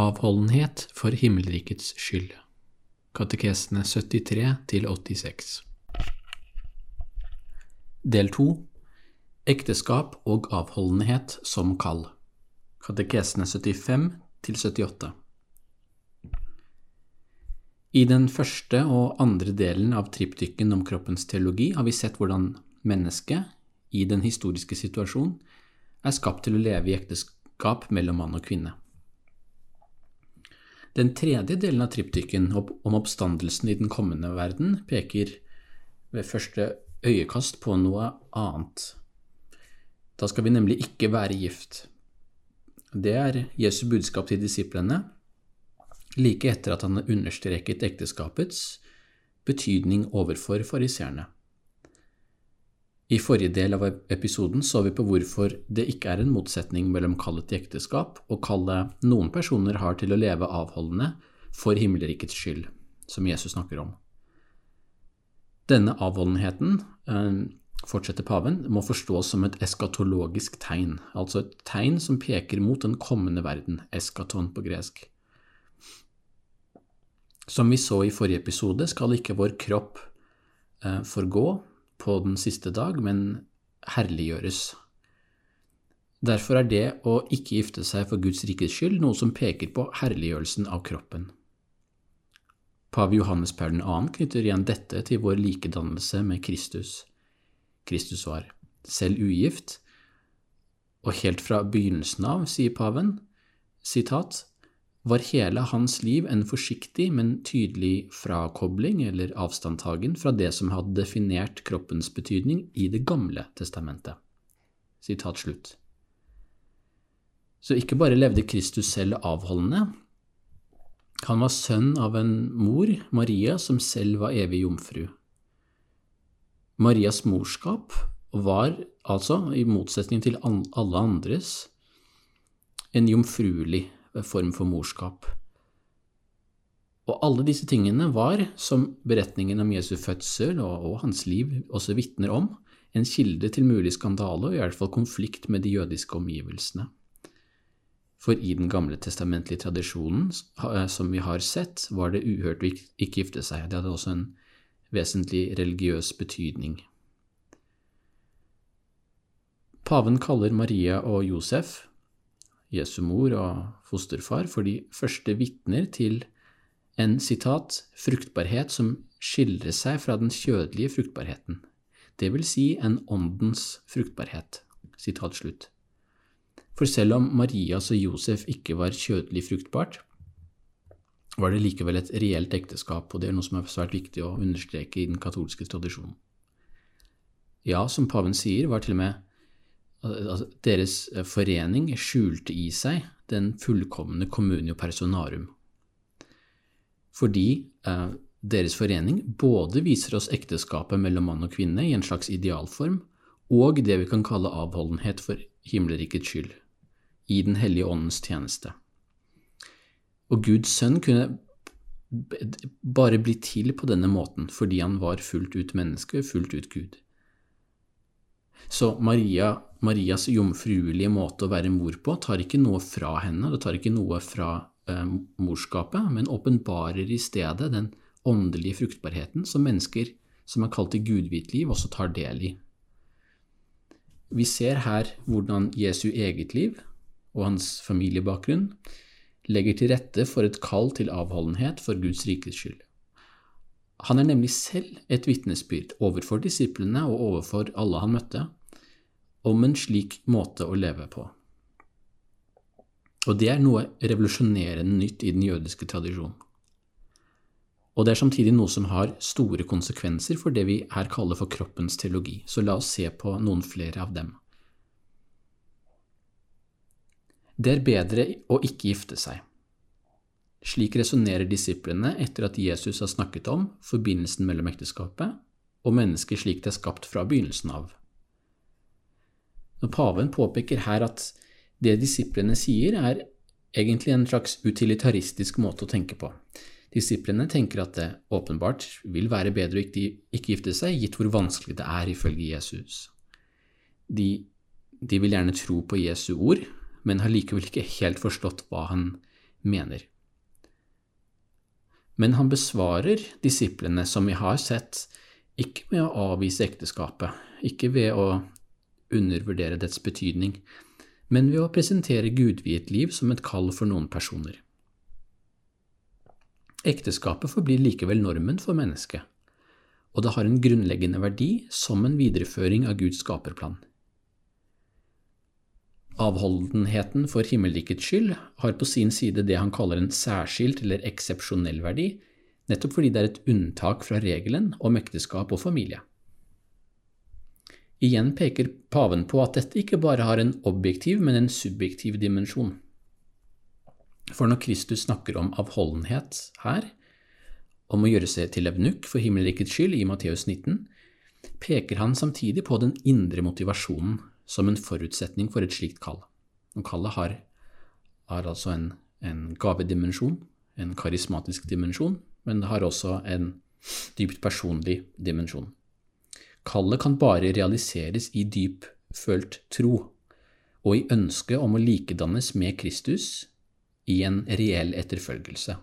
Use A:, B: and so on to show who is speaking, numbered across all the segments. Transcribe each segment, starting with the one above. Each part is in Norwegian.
A: Avholdenhet for himmelrikets skyld Katekesene 73–86. Del 2 Ekteskap og avholdenhet som kall Katekesene 75–78. I den første og andre delen av triptykken om kroppens teologi har vi sett hvordan mennesket, i den historiske situasjonen, er skapt til å leve i ekteskap mellom mann og kvinne. Den tredje delen av triptyken om oppstandelsen i den kommende verden peker ved første øyekast på noe annet. Da skal vi nemlig ikke være gift. Det er Jesu budskap til disiplene like etter at han har understreket ekteskapets betydning overfor fariseerne. I forrige del av episoden så vi på hvorfor det ikke er en motsetning mellom kallet til ekteskap og kallet noen personer har til å leve avholdende for himmelrikets skyld, som Jesus snakker om. Denne avholdenheten, eh, fortsetter paven, må forstås som et eskatologisk tegn, altså et tegn som peker mot den kommende verden, eskaton på gresk. Som vi så i forrige episode, skal ikke vår kropp eh, forgå, på den siste dag, men herliggjøres. Derfor er det å ikke gifte seg for Guds rikes skyld noe som peker på herliggjørelsen av kroppen. Pave Johannes Paul 2. knytter igjen dette til vår likedannelse med Kristus. Kristus var selv ugift, og helt fra begynnelsen av, sier paven, sitat, var hele hans liv en forsiktig, men tydelig frakobling eller avstandtagen fra det som hadde definert kroppens betydning i Det gamle testamentet. Sitat slutt. Så ikke bare levde Kristus selv avholdende, han var sønn av en mor, Maria, som selv var evig jomfru. Marias morskap var altså, i motsetning til alle andres, en jomfruelig form for morskap. Og alle disse tingene var, som beretningen om Jesu fødsel og, og hans liv også vitner om, en kilde til mulig skandale og i hvert fall konflikt med de jødiske omgivelsene. For i den gamle testamentlige tradisjonen som vi har sett, var det uhørt å ikke gifte seg. Det hadde også en vesentlig religiøs betydning. Paven kaller Maria og Josef Jesu mor og fosterfar, for de første vitner til en citat, fruktbarhet som skiller seg fra den kjødelige fruktbarheten, det vil si en åndens fruktbarhet. Citat slutt. For selv om Marias og Josef ikke var kjødelig fruktbart, var det likevel et reelt ekteskap, og det er noe som er svært viktig å understreke i den katolske tradisjonen. Ja, som paven sier, var til og med deres eh, forening skjulte i seg den fullkomne communio personarum. Fordi eh, deres forening både viser oss ekteskapet mellom mann og kvinne i en slags idealform, og det vi kan kalle avholdenhet for himmelrikets skyld, i Den hellige åndens tjeneste. Og Guds sønn kunne bare bli til på denne måten fordi han var fullt ut menneske, fullt ut Gud. Så Maria, Marias jomfruelige måte å være mor på tar ikke noe fra henne, det tar ikke noe fra eh, morskapet, men åpenbarer i stedet den åndelige fruktbarheten som mennesker som er kalt til gudvitt liv, også tar del i. Vi ser her hvordan Jesu eget liv og hans familiebakgrunn legger til rette for et kall til avholdenhet for Guds rikes skyld. Han er nemlig selv et vitnesbyrd overfor disiplene og overfor alle han møtte, om en slik måte å leve på. Og det er noe revolusjonerende nytt i den jødiske tradisjonen. Og det er samtidig noe som har store konsekvenser for det vi her kaller for kroppens teologi, så la oss se på noen flere av dem. Det er bedre å ikke gifte seg. Slik resonnerer disiplene etter at Jesus har snakket om forbindelsen mellom ekteskapet og mennesket slik det er skapt fra begynnelsen av. Når paven påpeker her at det disiplene sier, er egentlig en slags utilitaristisk måte å tenke på. Disiplene tenker at det åpenbart vil være bedre å ikke gifte seg, gitt hvor vanskelig det er ifølge Jesus. De, de vil gjerne tro på Jesu ord, men har likevel ikke helt forstått hva han mener. Men han besvarer disiplene, som vi har sett, ikke med å avvise ekteskapet, ikke ved å undervurdere dets betydning, men ved å presentere gudviet liv som et kall for noen personer. Ekteskapet forblir likevel normen for mennesket, og det har en grunnleggende verdi som en videreføring av Guds skaperplan. Avholdenheten for himmelrikets skyld har på sin side det han kaller en særskilt eller eksepsjonell verdi, nettopp fordi det er et unntak fra regelen om ekteskap og familie. Igjen peker paven på at dette ikke bare har en objektiv, men en subjektiv dimensjon. For når Kristus snakker om avholdenhet her, om å gjøre seg til evnukk for himmelrikets skyld i Matteus 19, peker han samtidig på den indre motivasjonen som en forutsetning for et slikt kall. Og kallet har, har altså en, en gavedimensjon, en karismatisk dimensjon, men det har også en dypt personlig dimensjon. Kallet kan bare realiseres i dyp følt tro, og i ønsket om å likedannes med Kristus i en reell etterfølgelse.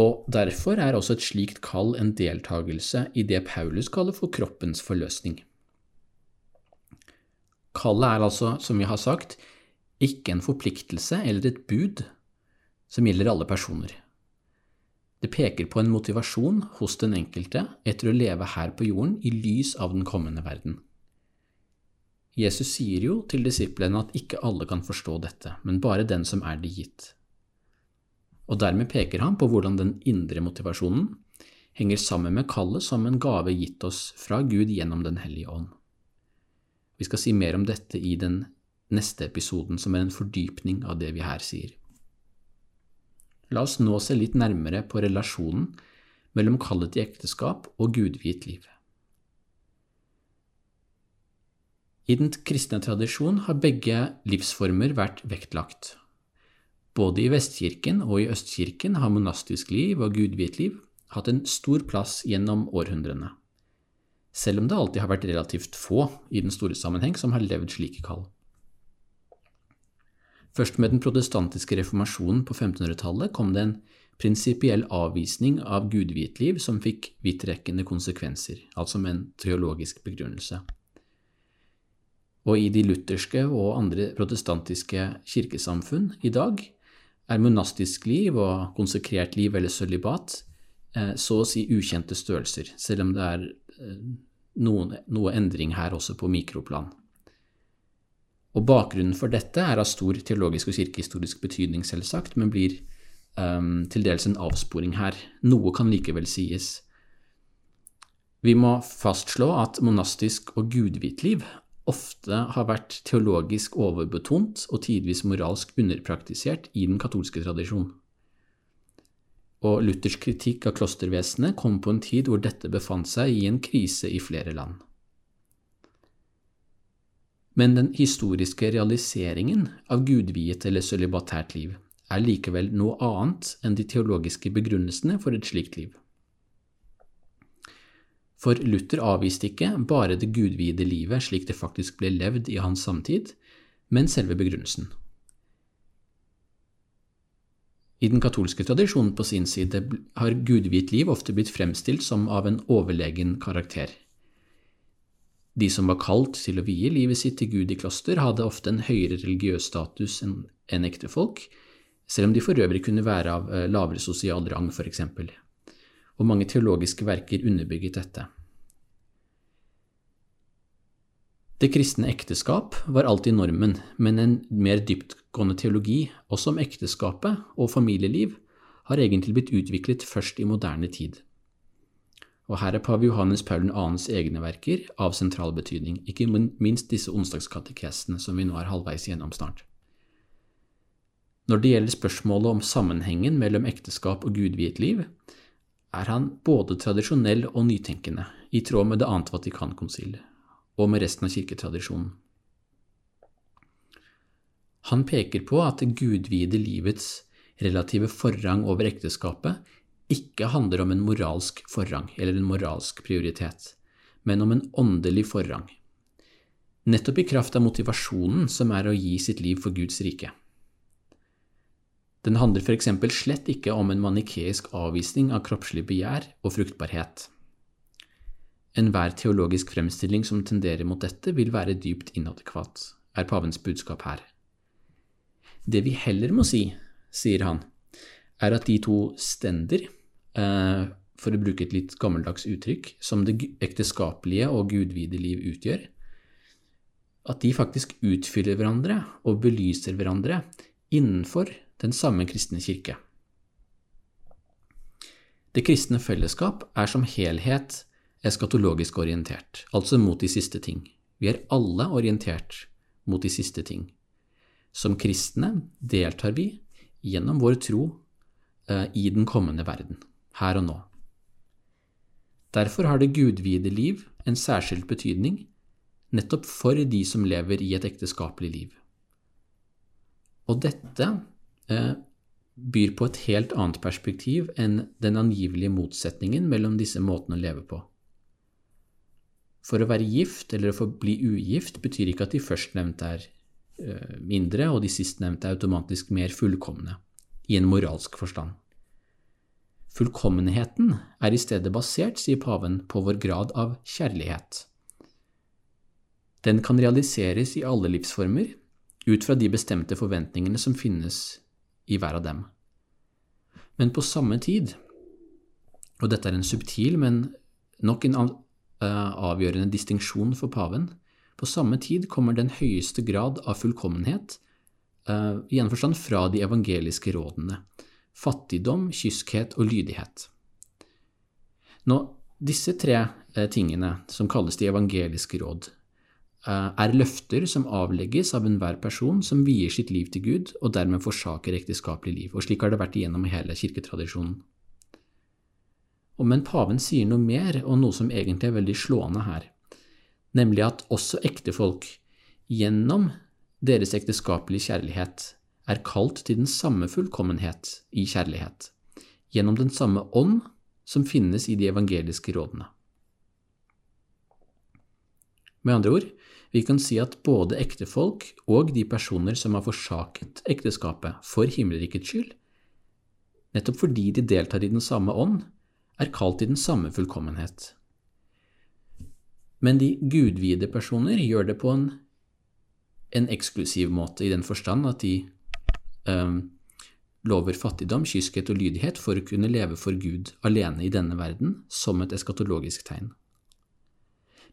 A: Og derfor er også et slikt kall en deltakelse i det Paulus kaller for kroppens forløsning. Kallet er altså, som vi har sagt, ikke en forpliktelse eller et bud som gjelder alle personer. Det peker på en motivasjon hos den enkelte etter å leve her på jorden i lys av den kommende verden. Jesus sier jo til disiplene at ikke alle kan forstå dette, men bare den som er det gitt. Og dermed peker han på hvordan den indre motivasjonen henger sammen med kallet som en gave gitt oss fra Gud gjennom Den hellige ånd. Vi skal si mer om dette i den neste episoden, som er en fordypning av det vi her sier. La oss nå se litt nærmere på relasjonen mellom kallet til ekteskap og gudviet liv. I den kristne tradisjon har begge livsformer vært vektlagt. Både i Vestkirken og i Østkirken har monastisk liv og gudviet liv hatt en stor plass gjennom århundrene selv om det alltid har vært relativt få i den store sammenheng som har levd slike kall. Først med den protestantiske reformasjonen på 1500-tallet kom det en prinsipiell avvisning av gudviet liv som fikk vidtrekkende konsekvenser, altså med en teologisk begrunnelse. Og i de lutherske og andre protestantiske kirkesamfunn i dag er monastisk liv og konsekrert liv eller sølibat eh, så å si ukjente størrelser, selv om det er Eh, noen, noe endring her også på mikroplan. Og Bakgrunnen for dette er av stor teologisk og kirkehistorisk betydning, selvsagt, men blir um, til dels en avsporing her. Noe kan likevel sies. Vi må fastslå at monastisk og gudvitt liv ofte har vært teologisk overbetont og tidvis moralsk underpraktisert i den katolske tradisjonen og Luthers kritikk av klostervesenet kom på en tid hvor dette befant seg i en krise i flere land. Men den historiske realiseringen av gudviet eller sølibatært liv er likevel noe annet enn de teologiske begrunnelsene for et slikt liv. For Luther avviste ikke bare det gudvide livet slik det faktisk ble levd i hans samtid, men selve begrunnelsen. I den katolske tradisjonen på sin side har gudviet liv ofte blitt fremstilt som av en overlegen karakter. De som var kalt til å vie livet sitt til Gud i kloster, hadde ofte en høyere religiøs status enn ektefolk, selv om de for øvrig kunne være av eh, lavere sosial rang, f.eks. Og mange teologiske verker underbygget dette. Det kristne ekteskap var alltid normen, men en mer dyptgående teologi, også om ekteskapet og familieliv, har egentlig blitt utviklet først i moderne tid. Og her er pave Johannes Paul 2.s egne verker av sentral betydning, ikke minst disse onsdagskatekesene som vi nå er halvveis gjennom snart. Når det gjelder spørsmålet om sammenhengen mellom ekteskap og gudviet liv, er han både tradisjonell og nytenkende, i tråd med det annet Vatikankonsil og med resten av kirketradisjonen. Han peker på at det gudvide livets relative forrang over ekteskapet ikke handler om en moralsk forrang eller en moralsk prioritet, men om en åndelig forrang. Nettopp i kraft av motivasjonen som er å gi sitt liv for Guds rike. Den handler eksempel slett ikke om en manikeisk avvisning av kroppslig begjær og fruktbarhet. Enhver teologisk fremstilling som tenderer mot dette, vil være dypt inadekvat, er pavens budskap her. Det vi heller må si, sier han, er at de to stender, for å bruke et litt gammeldags uttrykk, som det ekteskapelige og gudvide liv utgjør, at de faktisk utfyller hverandre og belyser hverandre innenfor den samme kristne kirke. Det kristne fellesskap er som helhet eskatologisk orientert, altså mot de siste ting. Vi er alle orientert mot de siste ting. Som kristne deltar vi gjennom vår tro eh, i den kommende verden, her og nå. Derfor har det gudvide liv en særskilt betydning nettopp for de som lever i et ekteskapelig liv. Og dette eh, byr på et helt annet perspektiv enn den angivelige motsetningen mellom disse måtene å leve på. For å være gift eller å forbli ugift betyr ikke at de førstnevnte er eh, mindre og de sistnevnte er automatisk mer fullkomne, i en moralsk forstand. Fullkommenheten er i stedet basert, sier paven, på vår grad av kjærlighet. Den kan realiseres i alle livsformer, ut fra de bestemte forventningene som finnes i hver av dem. Men på samme tid, og dette er en subtil, men nok en eh, avgjørende distinksjon for paven, på samme tid kommer den høyeste grad av fullkommenhet, uh, i en forstand fra de evangeliske rådene, fattigdom, kyskhet og lydighet. Nå, disse tre uh, tingene, som kalles de evangeliske råd, Eh, er løfter som avlegges av enhver person som vier sitt liv til Gud, og dermed forsaker ekteskapelig liv. Og slik har det vært igjennom hele kirketradisjonen. Men paven sier noe mer, og noe som egentlig er veldig slående her, nemlig at også ektefolk, gjennom deres ekteskapelige kjærlighet, er kalt til den samme fullkommenhet i kjærlighet, gjennom den samme ånd som finnes i de evangeliske rådene. Med andre ord, vi kan si at både ektefolk og de personer som har forsaket ekteskapet for himmelrikets skyld, nettopp fordi de deltar i den samme ånd, er kalt i den samme fullkommenhet. Men de gudvide personer gjør det på en, en eksklusiv måte, i den forstand at de lover fattigdom, kyskhet og lydighet for å kunne leve for Gud alene i denne verden, som et eskatologisk tegn.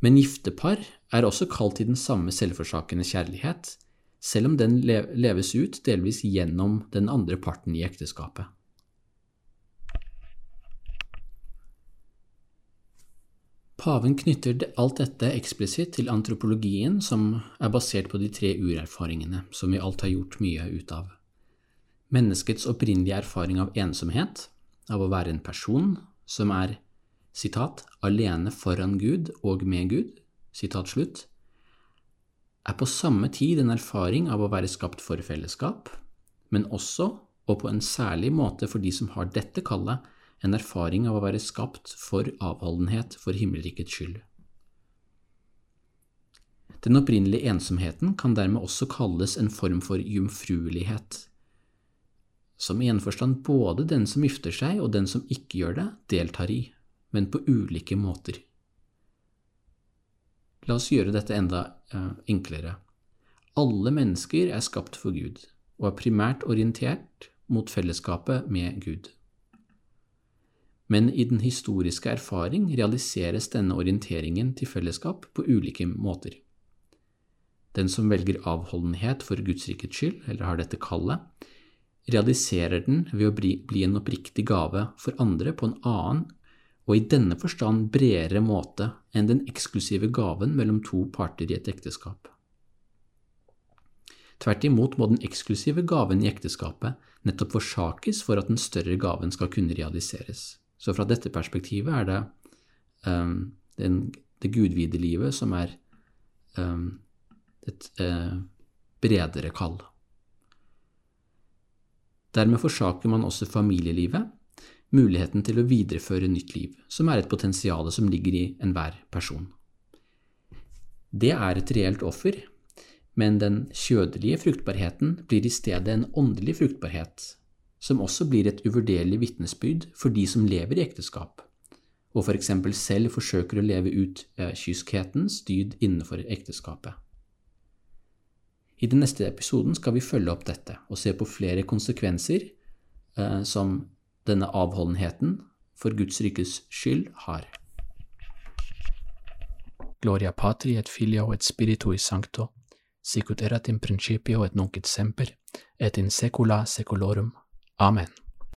A: Men giftepar er også kalt til den samme selvforsakende kjærlighet, selv om den leves ut delvis gjennom den andre parten i ekteskapet. Paven knytter alt dette eksplisitt til antropologien, som er basert på de tre urerfaringene som vi alt har gjort mye ut av. Menneskets opprinnelige erfaring av ensomhet, av å være en person som er sitat, alene foran Gud og med Gud, sitat slutt, er på samme tid en erfaring av å være skapt for fellesskap, men også, og på en særlig måte for de som har dette kallet, en erfaring av å være skapt for avholdenhet for himmelrikets skyld. Den opprinnelige ensomheten kan dermed også kalles en form for jomfruelighet, som i en forstand både den som gifter seg og den som ikke gjør det, deltar i men på ulike måter. La oss gjøre dette enda uh, enklere. Alle mennesker er skapt for Gud og er primært orientert mot fellesskapet med Gud. Men i den historiske erfaring realiseres denne orienteringen til fellesskap på ulike måter. Den som velger avholdenhet for Guds rikets skyld, eller har dette kallet, realiserer den ved å bli, bli en oppriktig gave for andre på en annen og i denne forstand bredere måte enn den eksklusive gaven mellom to parter i et ekteskap. Tvert imot må den eksklusive gaven i ekteskapet nettopp forsakes for at den større gaven skal kunne realiseres. Så fra dette perspektivet er det um, den, det gudvide livet som er um, et uh, bredere kall. Dermed forsaker man også familielivet, muligheten til å videreføre nytt liv, som er et potensial som ligger i enhver person. Det er et reelt offer, men den kjødelige fruktbarheten blir i stedet en åndelig fruktbarhet, som også blir et uvurderlig vitnesbyrd for de som lever i ekteskap, og for eksempel selv forsøker å leve ut eh, kyskhetens dyd innenfor ekteskapet. I den neste episoden skal vi følge opp dette og se på flere konsekvenser eh, som denne avholdenheten for Guds rikes skyld har. Gloria patri et filio et spiritui sancto, sicut erat in principio et nunc et semper, et in secula saeculorum. Amen.